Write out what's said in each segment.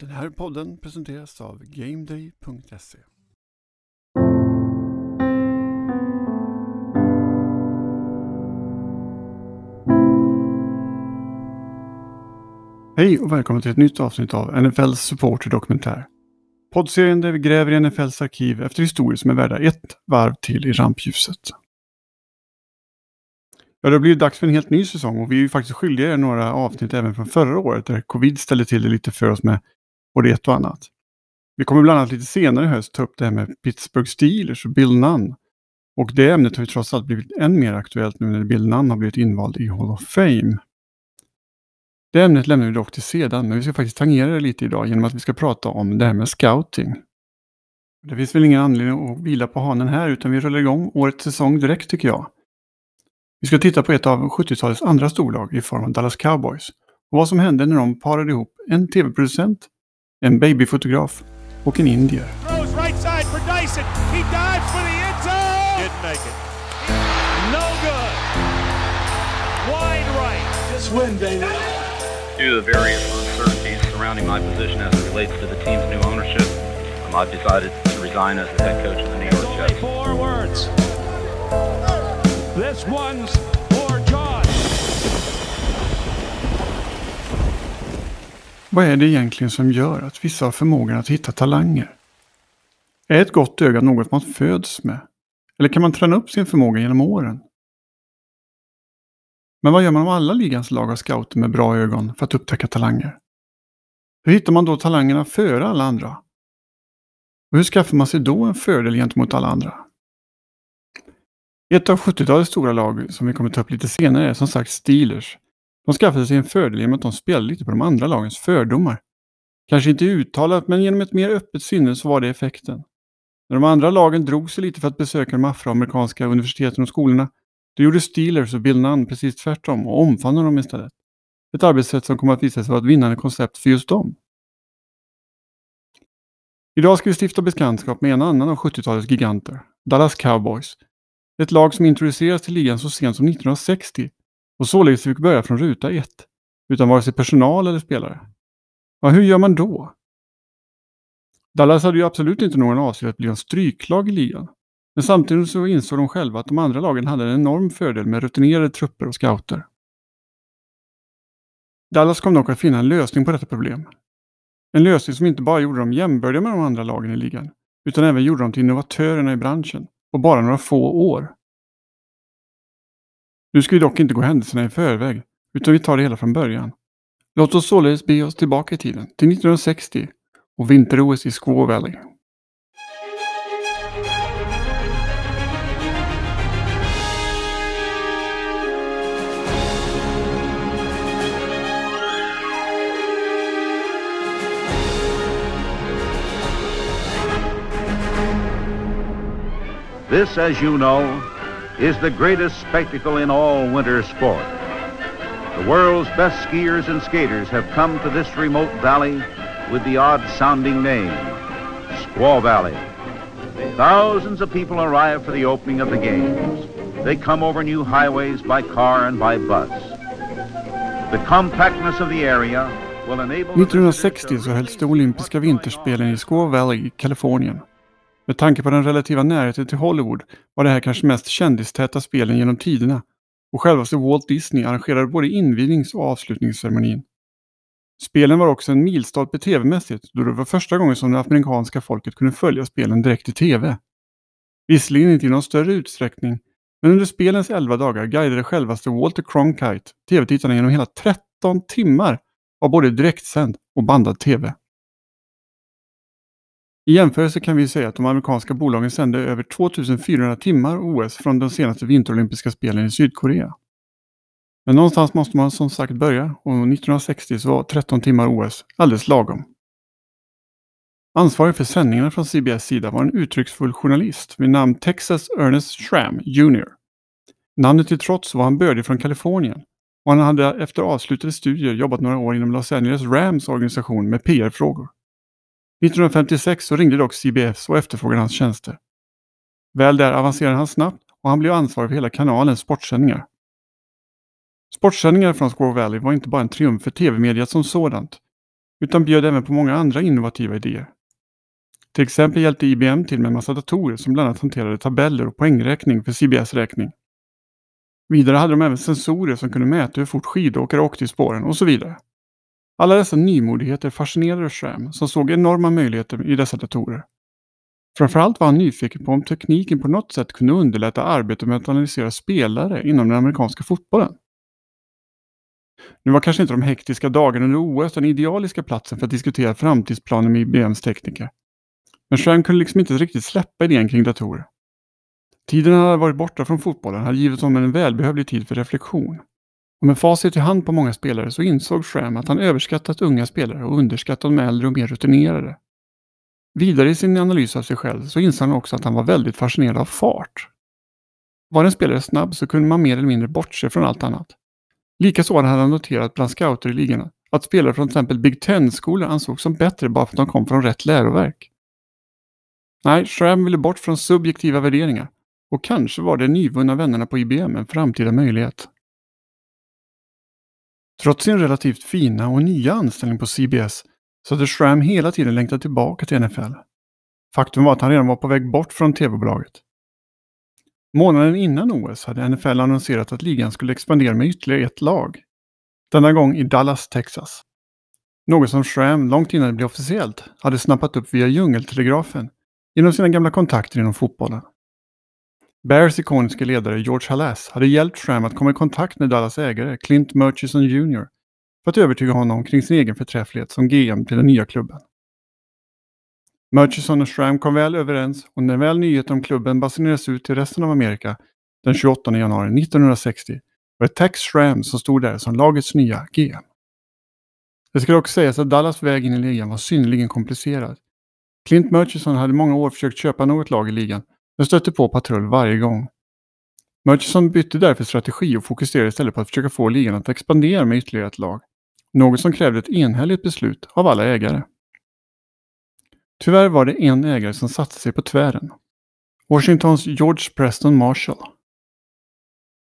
Den här podden presenteras av GameDay.se. Hej och välkommen till ett nytt avsnitt av NFLs Supporter Dokumentär. Poddserien där vi gräver i NFLs arkiv efter historier som är värda ett varv till i rampljuset. Ja, det har blivit dags för en helt ny säsong och vi är ju faktiskt skyldiga er några avsnitt även från förra året där covid ställde till det lite för oss med både ett och annat. Vi kommer bland annat lite senare i höst ta upp det här med Pittsburgh Steelers och Bill Nunn. Och det ämnet har ju trots allt blivit än mer aktuellt nu när Bill Nunn har blivit invald i Hall of Fame. Det ämnet lämnar vi dock till sedan, men vi ska faktiskt tangera det lite idag genom att vi ska prata om det här med scouting. Det finns väl ingen anledning att vila på hanen här, utan vi rullar igång årets säsong direkt tycker jag. Vi ska titta på ett av 70-talets andra storlag i form av Dallas Cowboys och vad som hände när de parade ihop en tv-producent, en babyfotograf och en indier. Throws right side for Dyson. He dives for the end zone. Didn't make it. No good. Wide right. Just win, baby. Due to the various uncertainties surrounding my position as it relates to the team's new ownership, um, I've decided to resign as the head coach of the New It's York only Jets. four words. This one's Vad är det egentligen som gör att vissa har förmågan att hitta talanger? Är ett gott öga något man föds med? Eller kan man träna upp sin förmåga genom åren? Men vad gör man om alla ligans lag har scouter med bra ögon för att upptäcka talanger? Hur hittar man då talangerna före alla andra? Och hur skaffar man sig då en fördel gentemot alla andra? Ett av 70-talets stora lag som vi kommer ta upp lite senare är som sagt Steelers. De skaffade sig en fördel genom att de spelade lite på de andra lagens fördomar. Kanske inte uttalat, men genom ett mer öppet sinne så var det effekten. När de andra lagen drog sig lite för att besöka de afroamerikanska universiteten och skolorna, då gjorde Steelers och Bill Nunn precis tvärtom och omfamnade dem istället. Ett arbetssätt som kommer att visa sig vara ett vinnande koncept för just dem. Idag ska vi stifta bekantskap med en annan av 70-talets giganter, Dallas Cowboys. Ett lag som introducerades till ligan så sent som 1960 och således fick börja från ruta ett, utan vare sig personal eller spelare. Ja, hur gör man då? Dallas hade ju absolut inte någon avsikt att bli en stryklag i ligan. Men samtidigt så insåg de själva att de andra lagen hade en enorm fördel med rutinerade trupper och scouter. Dallas kom dock att finna en lösning på detta problem. En lösning som inte bara gjorde dem jämbördiga med de andra lagen i ligan, utan även gjorde dem till innovatörerna i branschen på bara några få år. Nu ska vi dock inte gå händelserna i förväg, utan vi tar det hela från början. Låt oss således be oss tillbaka i tiden, till 1960 och vinter-OS i Squaw Valley. This, as you know, is the greatest spectacle in all winter sport. The world's best skiers and skaters have come to this remote valley with the odd sounding name, Squaw Valley. Thousands of people arrive for the opening of the games. They come over new highways by car and by bus. The compactness of the area will enable... the 1960 så hölls de olympiska vinterspelen i Squaw Valley Kalifornien. Med tanke på den relativa närheten till Hollywood var det här kanske mest kändistäta spelen genom tiderna och självaste Walt Disney arrangerade både invignings och avslutningsceremonin. Spelen var också en milstolpe tv-mässigt då det var första gången som det amerikanska folket kunde följa spelen direkt i tv. Visserligen inte i någon större utsträckning, men under spelens 11 dagar guidade självaste Walter Cronkite tv-tittarna genom hela 13 timmar av både direktsänd och bandad tv. I jämförelse kan vi säga att de amerikanska bolagen sände över 2400 timmar OS från de senaste vinterolympiska spelen i Sydkorea. Men någonstans måste man som sagt börja och 1960 så var 13 timmar OS alldeles lagom. Ansvarig för sändningarna från CBS sida var en uttrycksfull journalist vid namn Texas Ernest Schramm Jr. Namnet till trots var han bördig från Kalifornien och han hade efter avslutade studier jobbat några år inom Los Angeles Rams organisation med PR-frågor. 1956 så ringde dock CBS och efterfrågade hans tjänster. Väl där avancerade han snabbt och han blev ansvarig för hela kanalens sportsändningar. Sportsändningar från Squaw Valley var inte bara en triumf för tv-mediet som sådant, utan bjöd även på många andra innovativa idéer. Till exempel hjälpte IBM till med en massa datorer som bland annat hanterade tabeller och poängräkning för CBS räkning. Vidare hade de även sensorer som kunde mäta hur fort skidåkare åkte i spåren och så vidare. Alla dessa nymodigheter fascinerade Schramm som såg enorma möjligheter i dessa datorer. Framförallt var han nyfiken på om tekniken på något sätt kunde underlätta arbetet med att analysera spelare inom den amerikanska fotbollen. Nu var kanske inte de hektiska dagarna under OS den idealiska platsen för att diskutera framtidsplaner med IBMs tekniker. Men Schramm kunde liksom inte riktigt släppa idén kring datorer. Tiden han hade varit borta från fotbollen hade givit honom en välbehövlig tid för reflektion. Och med facit i hand på många spelare så insåg Schramm att han överskattat unga spelare och underskattat de äldre och mer rutinerade. Vidare i sin analys av sig själv så insåg han också att han var väldigt fascinerad av fart. Var en spelare snabb så kunde man mer eller mindre bortse från allt annat. Likaså hade han noterat bland scouter i ligorna att spelare från till exempel Big Ten-skolor ansågs som bättre bara för att de kom från rätt läroverk. Nej, Schramm ville bort från subjektiva värderingar och kanske var de nyvunna vännerna på IBM en framtida möjlighet. Trots sin relativt fina och nya anställning på CBS så hade Schramm hela tiden längtat tillbaka till NFL. Faktum var att han redan var på väg bort från tv-bolaget. Månaden innan OS hade NFL annonserat att ligan skulle expandera med ytterligare ett lag. Denna gång i Dallas, Texas. Något som Schramm långt innan det blev officiellt hade snappat upp via djungeltelegrafen genom sina gamla kontakter inom fotbollen. Bears ikoniska ledare George Halas hade hjälpt Schramm att komma i kontakt med Dallas ägare Clint Murchison Jr. för att övertyga honom kring sin egen förträfflighet som GM till den nya klubben. Murchison och Schramm kom väl överens och när väl nyheten om klubben basunerades ut till resten av Amerika den 28 januari 1960 var det Tex Schramm som stod där som lagets nya GM. Det ska dock sägas att Dallas väg in i ligan var synnerligen komplicerad. Clint Murchison hade många år försökt köpa något lag i ligan men stötte på patrull varje gång. Murchison bytte därför strategi och fokuserade istället på att försöka få ligan att expandera med ytterligare ett lag. Något som krävde ett enhälligt beslut av alla ägare. Tyvärr var det en ägare som satte sig på tvären. Washingtons George Preston Marshall.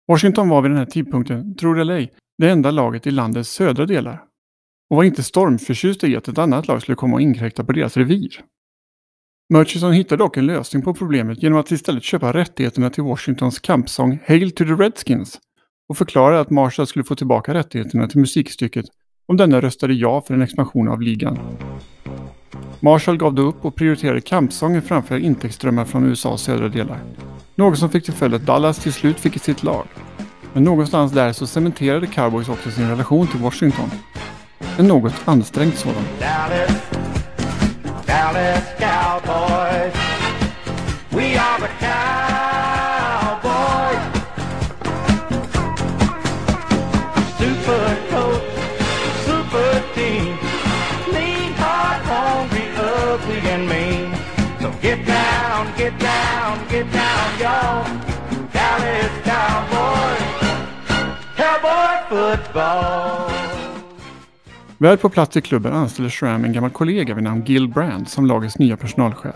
Washington var vid den här tidpunkten, tror det eller ej, det enda laget i landets södra delar och var inte stormförtjust i att ett annat lag skulle komma och inkräkta på deras revir. Murchison hittade dock en lösning på problemet genom att istället köpa rättigheterna till Washingtons kampsång Hail to the Redskins och förklarade att Marshall skulle få tillbaka rättigheterna till musikstycket om denna röstade ja för en expansion av ligan. Marshall gav då upp och prioriterade kampsången framför intäktsströmmar från USAs södra delar. Något som fick till följd att Dallas till slut fick sitt lag. Men någonstans där så cementerade Cowboys också sin relation till Washington. En något ansträngd sådan. Dallas, Dallas get down, get down, get down, y'all. Dallas Cowboys. Cowboy football. Väl på plats i klubben anställde Shram en gammal kollega vid namn Gil Brandt som lagets nya personalchef.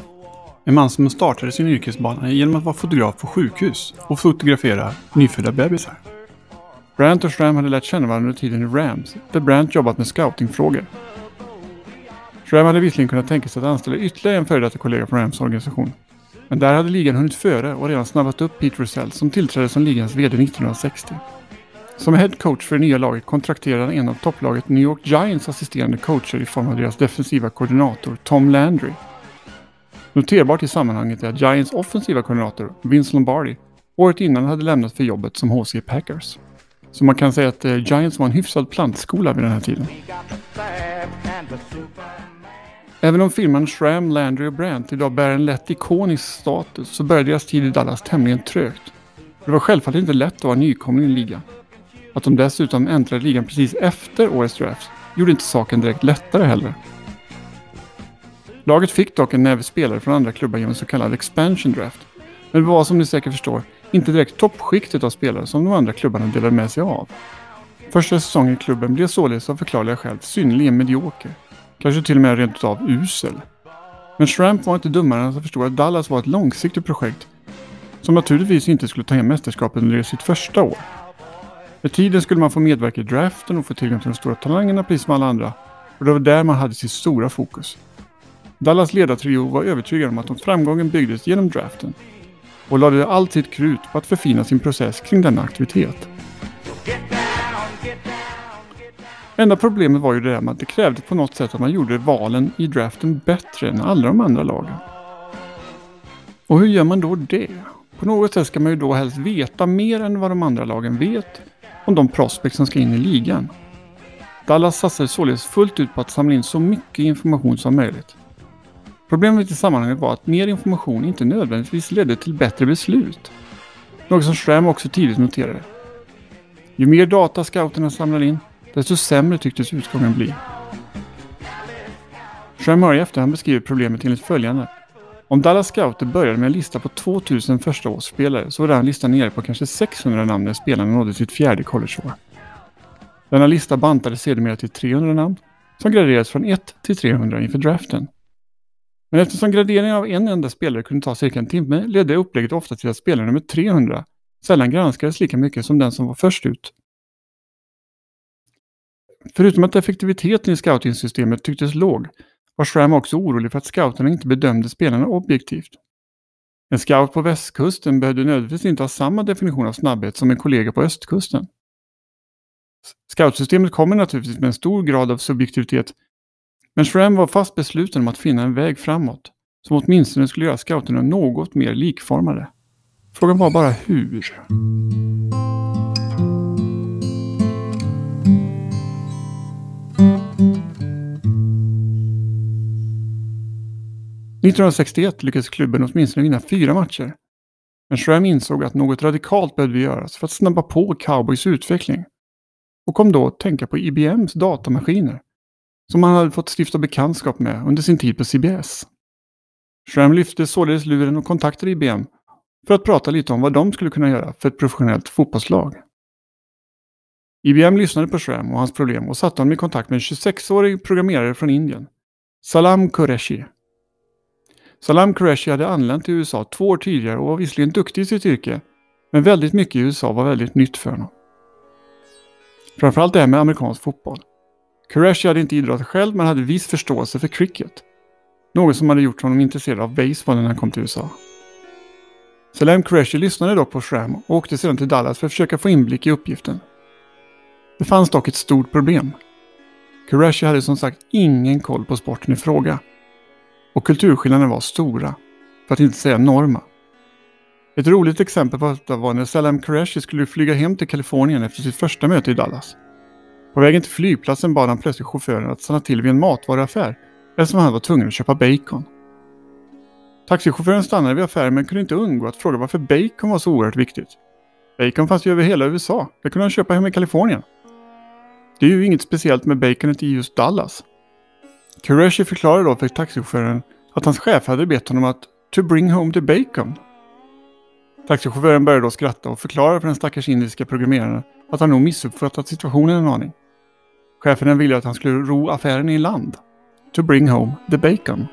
En man som startade sin yrkesbana genom att vara fotograf på sjukhus och fotografera nyfödda bebisar. Brandt och Shram hade lärt känna varandra under tiden i Rams, där Brandt jobbat med scoutingfrågor. Schramm hade visserligen kunnat tänka sig att anställa ytterligare en före detta kollega från Rams organisation. Men där hade ligan hunnit före och redan snabbat upp Pete Russell som tillträdde som ligans VD 1960. Som head coach för det nya laget kontrakterade han en av topplaget New York Giants assisterande coacher i form av deras defensiva koordinator Tom Landry. Noterbart i sammanhanget är att Giants offensiva koordinator Vince Lombardi året innan hade lämnat för jobbet som HC Packers. Så man kan säga att eh, Giants var en hyfsad plantskola vid den här tiden. Även om firman Shram, Landry och Brandt idag bär en lätt ikonisk status så började deras tid i Dallas tämligen trögt. Det var självfallet inte lätt att vara nykomling i ligan. Att de dessutom äntrade ligan precis efter årets draft gjorde inte saken direkt lättare heller. Laget fick dock en näve spelare från andra klubbar genom en så kallad expansion draft. Men det var som ni säkert förstår inte direkt toppskiktet av spelare som de andra klubbarna delade med sig av. Första säsongen i klubben blev således av förklarliga skäl synnerligen medioker. Kanske till och med rent utav usel. Men Schramp var inte dummare än att förstå att Dallas var ett långsiktigt projekt som naturligtvis inte skulle ta hem mästerskapet under sitt första år. Med tiden skulle man få medverka i draften och få tillgång till de stora talangerna precis som alla andra. Och det var där man hade sitt stora fokus. Dallas ledartrio var övertygad om att framgången byggdes genom draften och lade allt sitt krut på att förfina sin process kring denna aktivitet. Enda problemet var ju det där med att det krävde på något sätt att man gjorde valen i draften bättre än alla de andra lagen. Och hur gör man då det? På något sätt ska man ju då helst veta mer än vad de andra lagen vet om de prospects som ska in i ligan. Dallas satsade således fullt ut på att samla in så mycket information som möjligt. Problemet i sammanhanget var att mer information inte nödvändigtvis ledde till bättre beslut. Något som Schramm också tidigt noterade. Ju mer data scouterna samlade in, desto sämre tycktes utgången bli. Sean Murray efterhand beskriver problemet enligt följande. Om Dallas Scouter började med en lista på 2000 förstaårsspelare så var den listan nere på kanske 600 namn när spelarna nådde sitt fjärde collegeår. Denna lista bantades sedermera till 300 namn som graderades från 1 till 300 inför draften. Men eftersom graderingen av en enda spelare kunde ta cirka en timme ledde upplägget ofta till att spelare nummer 300 sällan granskades lika mycket som den som var först ut. Förutom att effektiviteten i scoutingsystemet tycktes låg var Schramm också orolig för att scouterna inte bedömde spelarna objektivt. En scout på västkusten behövde nödvändigtvis inte ha samma definition av snabbhet som en kollega på östkusten. Scoutsystemet kommer naturligtvis med en stor grad av subjektivitet men Schramm var fast besluten om att finna en väg framåt som åtminstone skulle göra scouterna något mer likformade. Frågan var bara hur. 1961 lyckades klubben åtminstone vinna fyra matcher. Men Schramm insåg att något radikalt behövde göras för att snabba på cowboys utveckling. Och kom då att tänka på IBMs datamaskiner. Som han hade fått stifta bekantskap med under sin tid på CBS. Schramm lyfte således luren och kontaktade IBM för att prata lite om vad de skulle kunna göra för ett professionellt fotbollslag. IBM lyssnade på Schramm och hans problem och satte honom i kontakt med en 26-årig programmerare från Indien, Salam Qureshi. Salam Qureshi hade anlänt till USA två år tidigare och var visserligen duktig i sitt yrke, men väldigt mycket i USA var väldigt nytt för honom. Framförallt det här med amerikansk fotboll. Qureshi hade inte idrottat själv men hade viss förståelse för cricket. Något som hade gjort honom intresserad av baseball när han kom till USA. Salam Qureshi lyssnade dock på Shram och åkte sedan till Dallas för att försöka få inblick i uppgiften. Det fanns dock ett stort problem. Qureshi hade som sagt ingen koll på sporten i fråga och kulturskillnaderna var stora, för att inte säga enorma. Ett roligt exempel på detta var när Salam Qureshi skulle flyga hem till Kalifornien efter sitt första möte i Dallas. På vägen till flygplatsen bad han plötsligt chauffören att stanna till vid en matvaruaffär eftersom han var tvungen att köpa bacon. Taxichauffören stannade vid affären men kunde inte undgå att fråga varför bacon var så oerhört viktigt. Bacon fanns ju över hela USA. Det kunde han köpa hem i Kalifornien. Det är ju inget speciellt med baconet i just Dallas. Qureshi förklarade då för taxichauffören att hans chef hade bett honom att “to bring home the bacon”. Taxichauffören började då skratta och förklarade för den stackars indiska programmeraren att han nog missuppfattat situationen en aning. Chefen ville att han skulle ro affären i land. To bring home the bacon.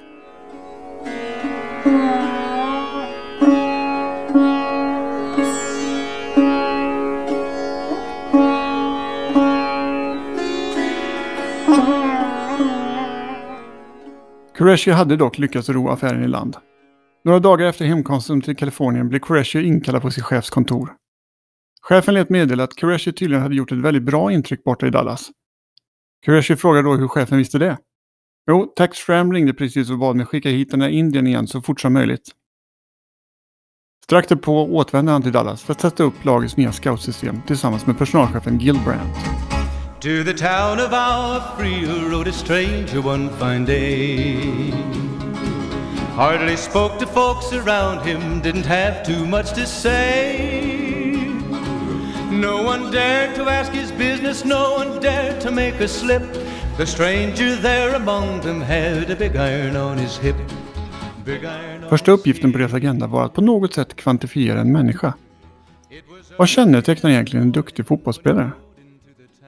Qureshi hade dock lyckats ro affären i land. Några dagar efter hemkomsten till Kalifornien blev Qureshi inkallad på sin chefs kontor. Chefen lät meddela att Qureshi tydligen hade gjort ett väldigt bra intryck borta i Dallas. Qureshi frågade då hur chefen visste det. Jo, Tax Fram ringde precis och bad mig skicka hit den där Indien igen så fort som möjligt. Strax därpå återvände han till Dallas för att sätta upp lagets nya scoutsystem tillsammans med personalchefen Gilbrandt. To the town of our free rode a stranger one fine day. Hardly spoke to folks around him, didn't have too much to say. No one dared to ask his business, no one dared to make a slip. The stranger there among them had a big iron on his hip. Första uppgiften på deras agenda var att på något sätt kvantifiera en människa. Vad kännetecknar egentligen en duktig fotbollsspelare?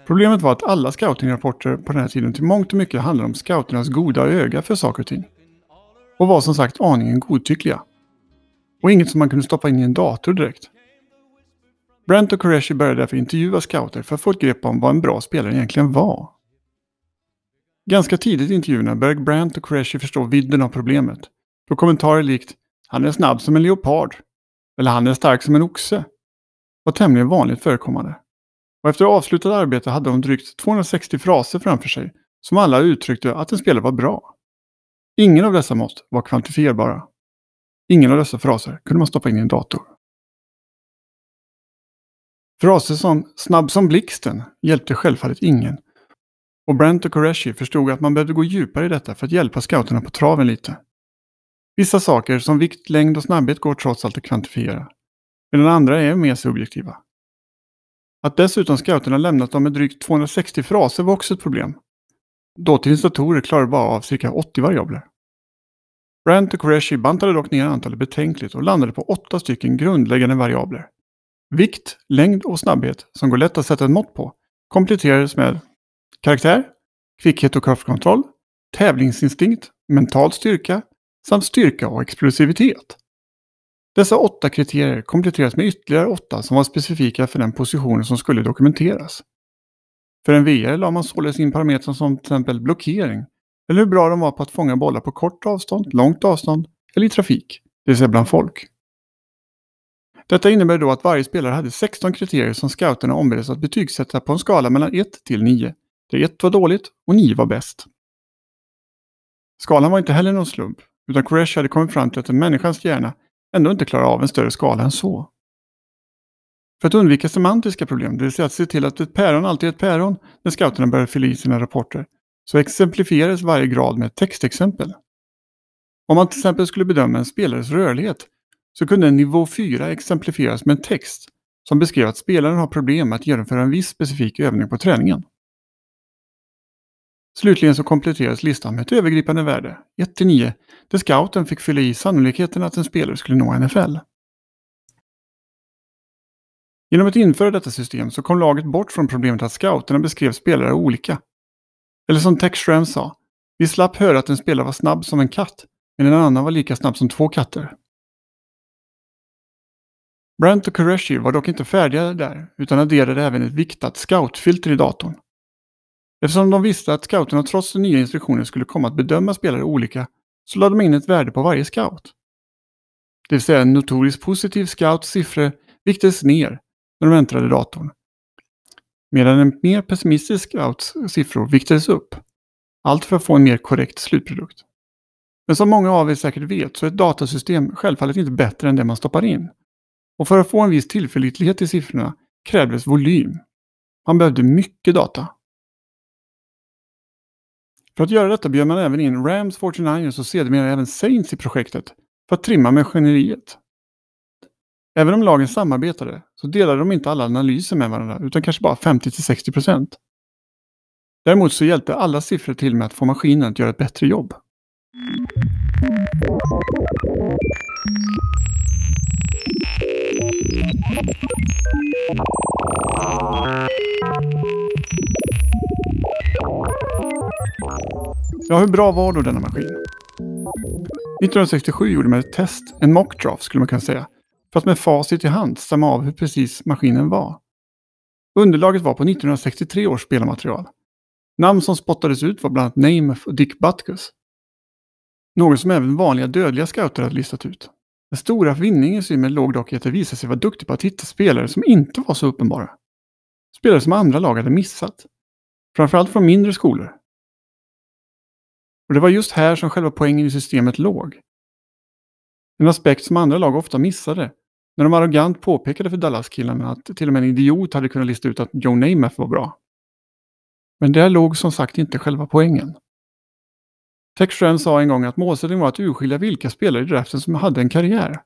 Problemet var att alla scoutingrapporter på den här tiden till mångt och mycket handlade om scouternas goda öga för saker och ting. Och var som sagt aningen godtyckliga. Och inget som man kunde stoppa in i en dator direkt. Brent och Qureshi började därför intervjua scouter för att få ett grepp om vad en bra spelare egentligen var. Ganska tidigt i intervjuerna började Brandt och Qureshi förstå vidden av problemet. Då kommentarer likt “Han är snabb som en leopard” eller “Han är stark som en oxe” var tämligen vanligt förekommande. Och efter avslutat arbete hade de drygt 260 fraser framför sig som alla uttryckte att en spelare var bra. Ingen av dessa mått var kvantifierbara. Ingen av dessa fraser kunde man stoppa in i en dator. Fraser som “snabb som blixten” hjälpte självfallet ingen. Och Brent och Koreshi förstod att man behövde gå djupare i detta för att hjälpa scouterna på traven lite. Vissa saker som vikt, längd och snabbhet går trots allt att kvantifiera. Medan andra är mer subjektiva. Att dessutom scouterna lämnat dem med drygt 260 fraser var också ett problem. Dåtidens datorer klarade bara av cirka 80 variabler. Brent och Qureshi bantade dock ner antalet betänkligt och landade på åtta stycken grundläggande variabler. Vikt, längd och snabbhet, som går lätt att sätta ett mått på, kompletterades med karaktär, kvickhet och kraftkontroll, tävlingsinstinkt, mental styrka samt styrka och explosivitet. Dessa åtta kriterier kompletteras med ytterligare åtta som var specifika för den positionen som skulle dokumenteras. För en VR la man således in parametrar som till exempel blockering, eller hur bra de var på att fånga bollar på kort avstånd, långt avstånd eller i trafik, det vill säga bland folk. Detta innebär då att varje spelare hade 16 kriterier som scouterna ombeddes att betygsätta på en skala mellan 1 till 9, där 1 var dåligt och 9 var bäst. Skalan var inte heller någon slump, utan Koresh hade kommit fram till att en människans hjärna ändå inte klarar av en större skala än så. För att undvika semantiska problem, det vill säga att se till att ett päron alltid är ett päron när scouterna börjar fylla i sina rapporter, så exemplifierades varje grad med ett textexempel. Om man till exempel skulle bedöma en spelares rörlighet så kunde en nivå 4 exemplifieras med en text som beskrev att spelaren har problem med att genomföra en viss specifik övning på träningen. Slutligen så kompletterades listan med ett övergripande värde, 1-9, där scouten fick fylla i sannolikheten att en spelare skulle nå NFL. Genom att införa detta system så kom laget bort från problemet att scouterna beskrev spelare olika. Eller som Techstram sa, vi slapp höra att en spelare var snabb som en katt, men en annan var lika snabb som två katter. Brandt och Qureshi var dock inte färdiga där, utan adderade även ett viktat scoutfilter i datorn. Eftersom de visste att scouterna trots den nya instruktionen skulle komma att bedöma spelare olika, så lade de in ett värde på varje scout. Det vill säga en notoriskt positiv scouts siffror viktades ner när de äntrade datorn. Medan en mer pessimistisk scouts siffror viktades upp. Allt för att få en mer korrekt slutprodukt. Men som många av er säkert vet så är ett datasystem självfallet inte bättre än det man stoppar in. Och för att få en viss tillförlitlighet i siffrorna krävdes volym. Man behövde mycket data. För att göra detta bjöd man även in Rams 49ers och sedermera även Saints i projektet för att trimma maskineriet. Även om lagen samarbetade så delade de inte alla analyser med varandra utan kanske bara 50-60%. Däremot så hjälpte alla siffror till med att få maskinen att göra ett bättre jobb. Ja, hur bra var då denna maskin? 1967 gjorde man ett test, en mock draft skulle man kunna säga, för att med facit i hand stämma av hur precis maskinen var. Underlaget var på 1963 års spelmaterial. Namn som spottades ut var bland annat Namath och Dick Butkus. Något som även vanliga dödliga scouter hade listat ut. Den stora vinningen i Symen låg dock i att det visade sig vara duktig på att hitta spelare som inte var så uppenbara. Spelare som andra lag hade missat. Framförallt från mindre skolor. Och det var just här som själva poängen i systemet låg. En aspekt som andra lag ofta missade. När de arrogant påpekade för Dallas-killarna att till och med en idiot hade kunnat lista ut att Joe Namath var bra. Men där låg som sagt inte själva poängen. Techstrand sa en gång att målsättningen var att urskilja vilka spelare i draften som hade en karriär.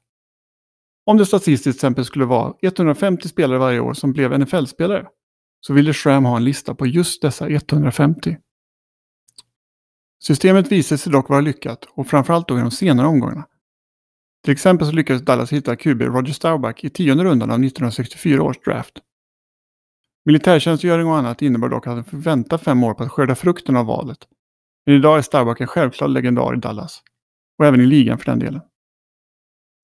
Om det statistiskt till exempel skulle vara 150 spelare varje år som blev NFL-spelare så ville Schram ha en lista på just dessa 150. Systemet visade sig dock vara lyckat och framförallt då i de senare omgångarna. Till exempel så lyckades Dallas hitta QB Roger Staubach i tionde rundan av 1964 års draft. Militärtjänstgöring och annat innebar dock att han fick vänta fem år på att skörda frukten av valet. Men idag är Staubach en självklar legendar i Dallas. Och även i ligan för den delen.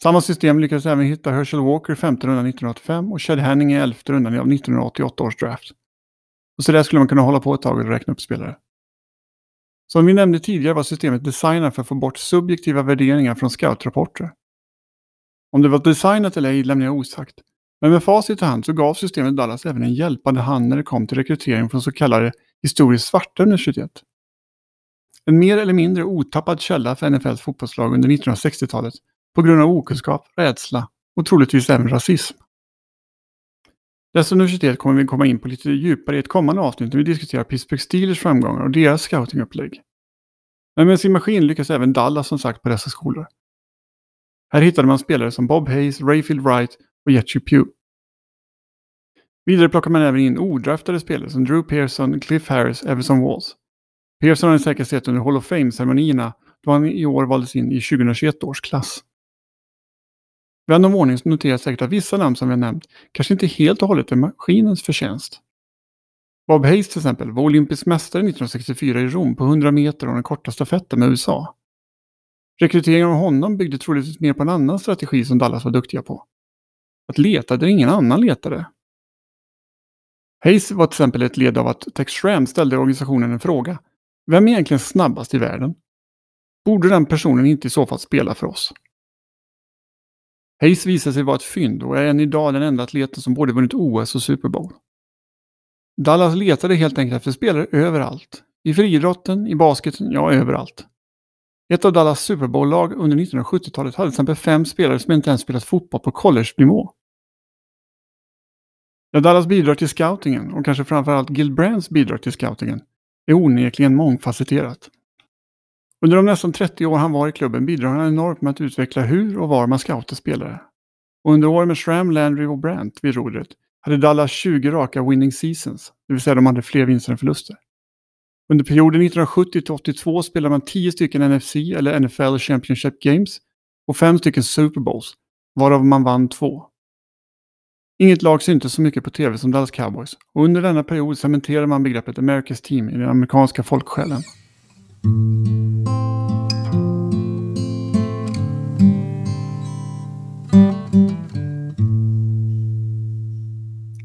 Samma system lyckades även hitta Herschel Walker i femte rundan 1985 och Chad Henning i elfte rundan av 1988 års draft. Och så där skulle man kunna hålla på ett tag och räkna upp spelare. Som vi nämnde tidigare var systemet designat för att få bort subjektiva värderingar från scoutrapporter. Om det var designat eller ej lämnar jag osagt. Men med facit i hand så gav systemet Dallas även en hjälpande hand när det kom till rekrytering från så kallade historiskt svarta universitet. En mer eller mindre otappad källa för NFLs fotbollslag under 1960-talet på grund av okunskap, rädsla och troligtvis även rasism. Dessa universitet kommer vi komma in på lite djupare i ett kommande avsnitt när vi diskuterar Pittsburgh Steelers framgångar och deras scoutingupplägg. Men med sin maskin lyckas även Dallas som sagt på dessa skolor. Här hittade man spelare som Bob Hayes, Rayfield Wright och Jetchy Pugh. Vidare plockar man även in odraftade spelare som Drew Pearson, Cliff Harris, Everson Walls. Pearson har ni säkert sett under Hall of Fame-ceremonierna då han i år valdes in i 2021 års klass. Vän av ordning noterar säkert att vissa namn som vi har nämnt kanske inte helt och hållet är maskinens förtjänst. Bob Hayes till exempel var olympisk mästare 1964 i Rom på 100 meter och den korta stafetten med USA. Rekryteringen av honom byggde troligtvis mer på en annan strategi som Dallas var duktiga på. Att leta där ingen annan letade. Hayes var till exempel ett led av att Tex Schramm ställde organisationen en fråga. Vem är egentligen snabbast i världen? Borde den personen inte i så fall spela för oss? Hayes visade sig vara ett fynd och är än idag den enda atleten som både vunnit OS och Super Bowl. Dallas letade helt enkelt efter spelare överallt. I friidrotten, i basketen, ja överallt. Ett av Dallas Super Bowl-lag under 1970-talet hade till exempel fem spelare som inte ens spelat fotboll på college-nivå. Ja, Dallas bidrag till scoutingen och kanske framförallt Gil Brands bidrag till scoutingen är onekligen mångfacetterat. Under de nästan 30 år han var i klubben bidrar han enormt med att utveckla hur och var man scoutar spelare. Och under åren med Shram, Landry och Brandt vid rodret hade Dallas 20 raka winning seasons, det vill säga de hade fler vinster än förluster. Under perioden 1970 till 82 spelade man 10 stycken NFC eller NFL Championship Games och 5 stycken Super Bowls, varav man vann två. Inget lag syntes så mycket på tv som Dallas Cowboys och under denna period cementerade man begreppet America's Team i den amerikanska folksjälen.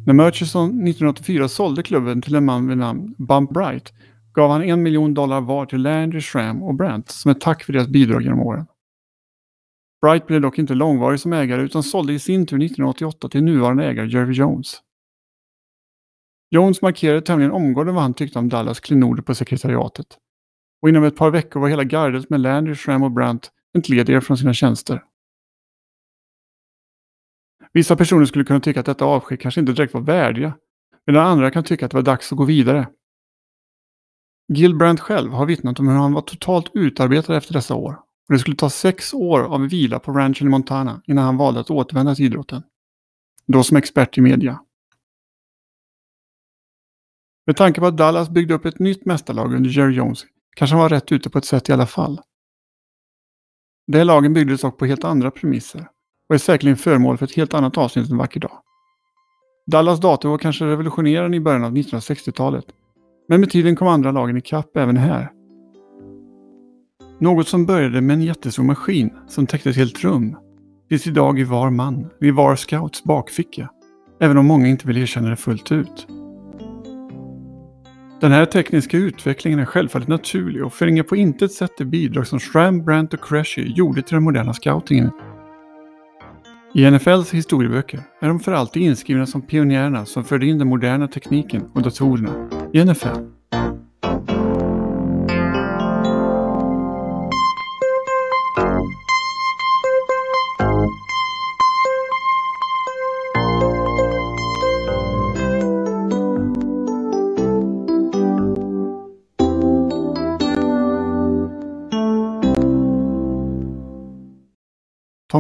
När Murchison 1984 sålde klubben till en man vid namn Bump Bright gav han en miljon dollar var till Landry, Schramm och Brandt som ett tack för deras bidrag genom åren. Bright blev dock inte långvarig som ägare utan sålde i sin tur 1988 till nuvarande ägare Jerry Jones. Jones markerade tämligen omgående vad han tyckte om Dallas klenoder på sekretariatet. Och inom ett par veckor var hela gardet med Landry, Schramm och Brandt entledigade från sina tjänster. Vissa personer skulle kunna tycka att detta avsked kanske inte direkt var värdiga, medan andra kan tycka att det var dags att gå vidare. Gilbrand själv har vittnat om hur han var totalt utarbetad efter dessa år. Och det skulle ta sex år av vila på ranchen i Montana innan han valde att återvända till idrotten. Då som expert i media. Med tanke på att Dallas byggde upp ett nytt mästarlag under Jerry Jones kanske han var rätt ute på ett sätt i alla fall. Det lagen byggdes dock på helt andra premisser och är säkerligen föremål för ett helt annat avsnitt en vacker dag. Dallas dator var kanske revolutionerande i början av 1960-talet, men med tiden kom andra lagen ikapp även här. Något som började med en jättestor maskin som täckte ett helt rum finns idag i var man, vid var scouts bakficka, även om många inte vill erkänna det fullt ut. Den här tekniska utvecklingen är självfallet naturlig och förringar på intet sätt det bidrag som Schramm, Brandt och Crashy gjorde till den moderna scoutingen i NFLs historieböcker är de för alltid inskrivna som pionjärerna som förde in den moderna tekniken och datorerna i NFL.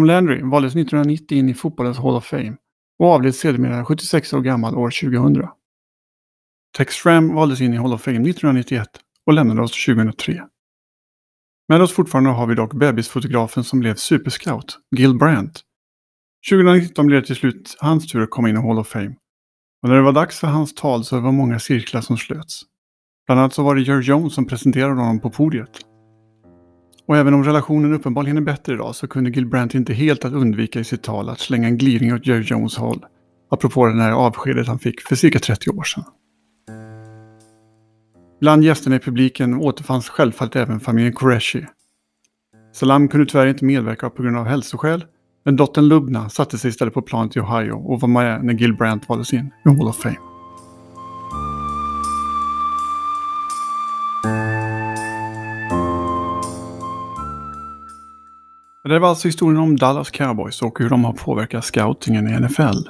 Tom Landry valdes 1990 in i fotbollens Hall of Fame och avled sedermera 76 år gammal år 2000. Tex Schramm valdes in i Hall of Fame 1991 och lämnade oss 2003. Med oss fortfarande har vi dock bebisfotografen som blev superscout, Gil Brandt. 2019 blev det till slut hans tur att komma in i Hall of Fame. Och när det var dags för hans tal så var det många cirklar som slöts. Bland annat så var det Jerry Jones som presenterade honom på podiet. Och även om relationen uppenbarligen är bättre idag så kunde Gilbrandt inte helt att undvika i sitt tal att slänga en gliring åt Joe Jones håll. Apropå det här avskedet han fick för cirka 30 år sedan. Bland gästerna i publiken återfanns självfallet även familjen Qureshi. Salam kunde tyvärr inte medverka på grund av hälsoskäl, men dottern Lubna satte sig istället på planet till Ohio och var med när Gilbrandt valdes in i Hall of Fame. Det var alltså historien om Dallas Cowboys och hur de har påverkat scoutingen i NFL.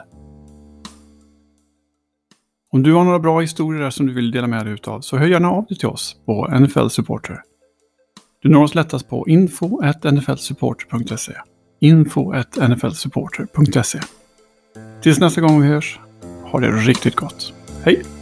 Om du har några bra historier som du vill dela med dig utav så hör gärna av dig till oss på NFL Supporter. Du når oss lättast på info.nflsupporter.se info.nflsupporter.se Tills nästa gång vi hörs, ha det riktigt gott. Hej!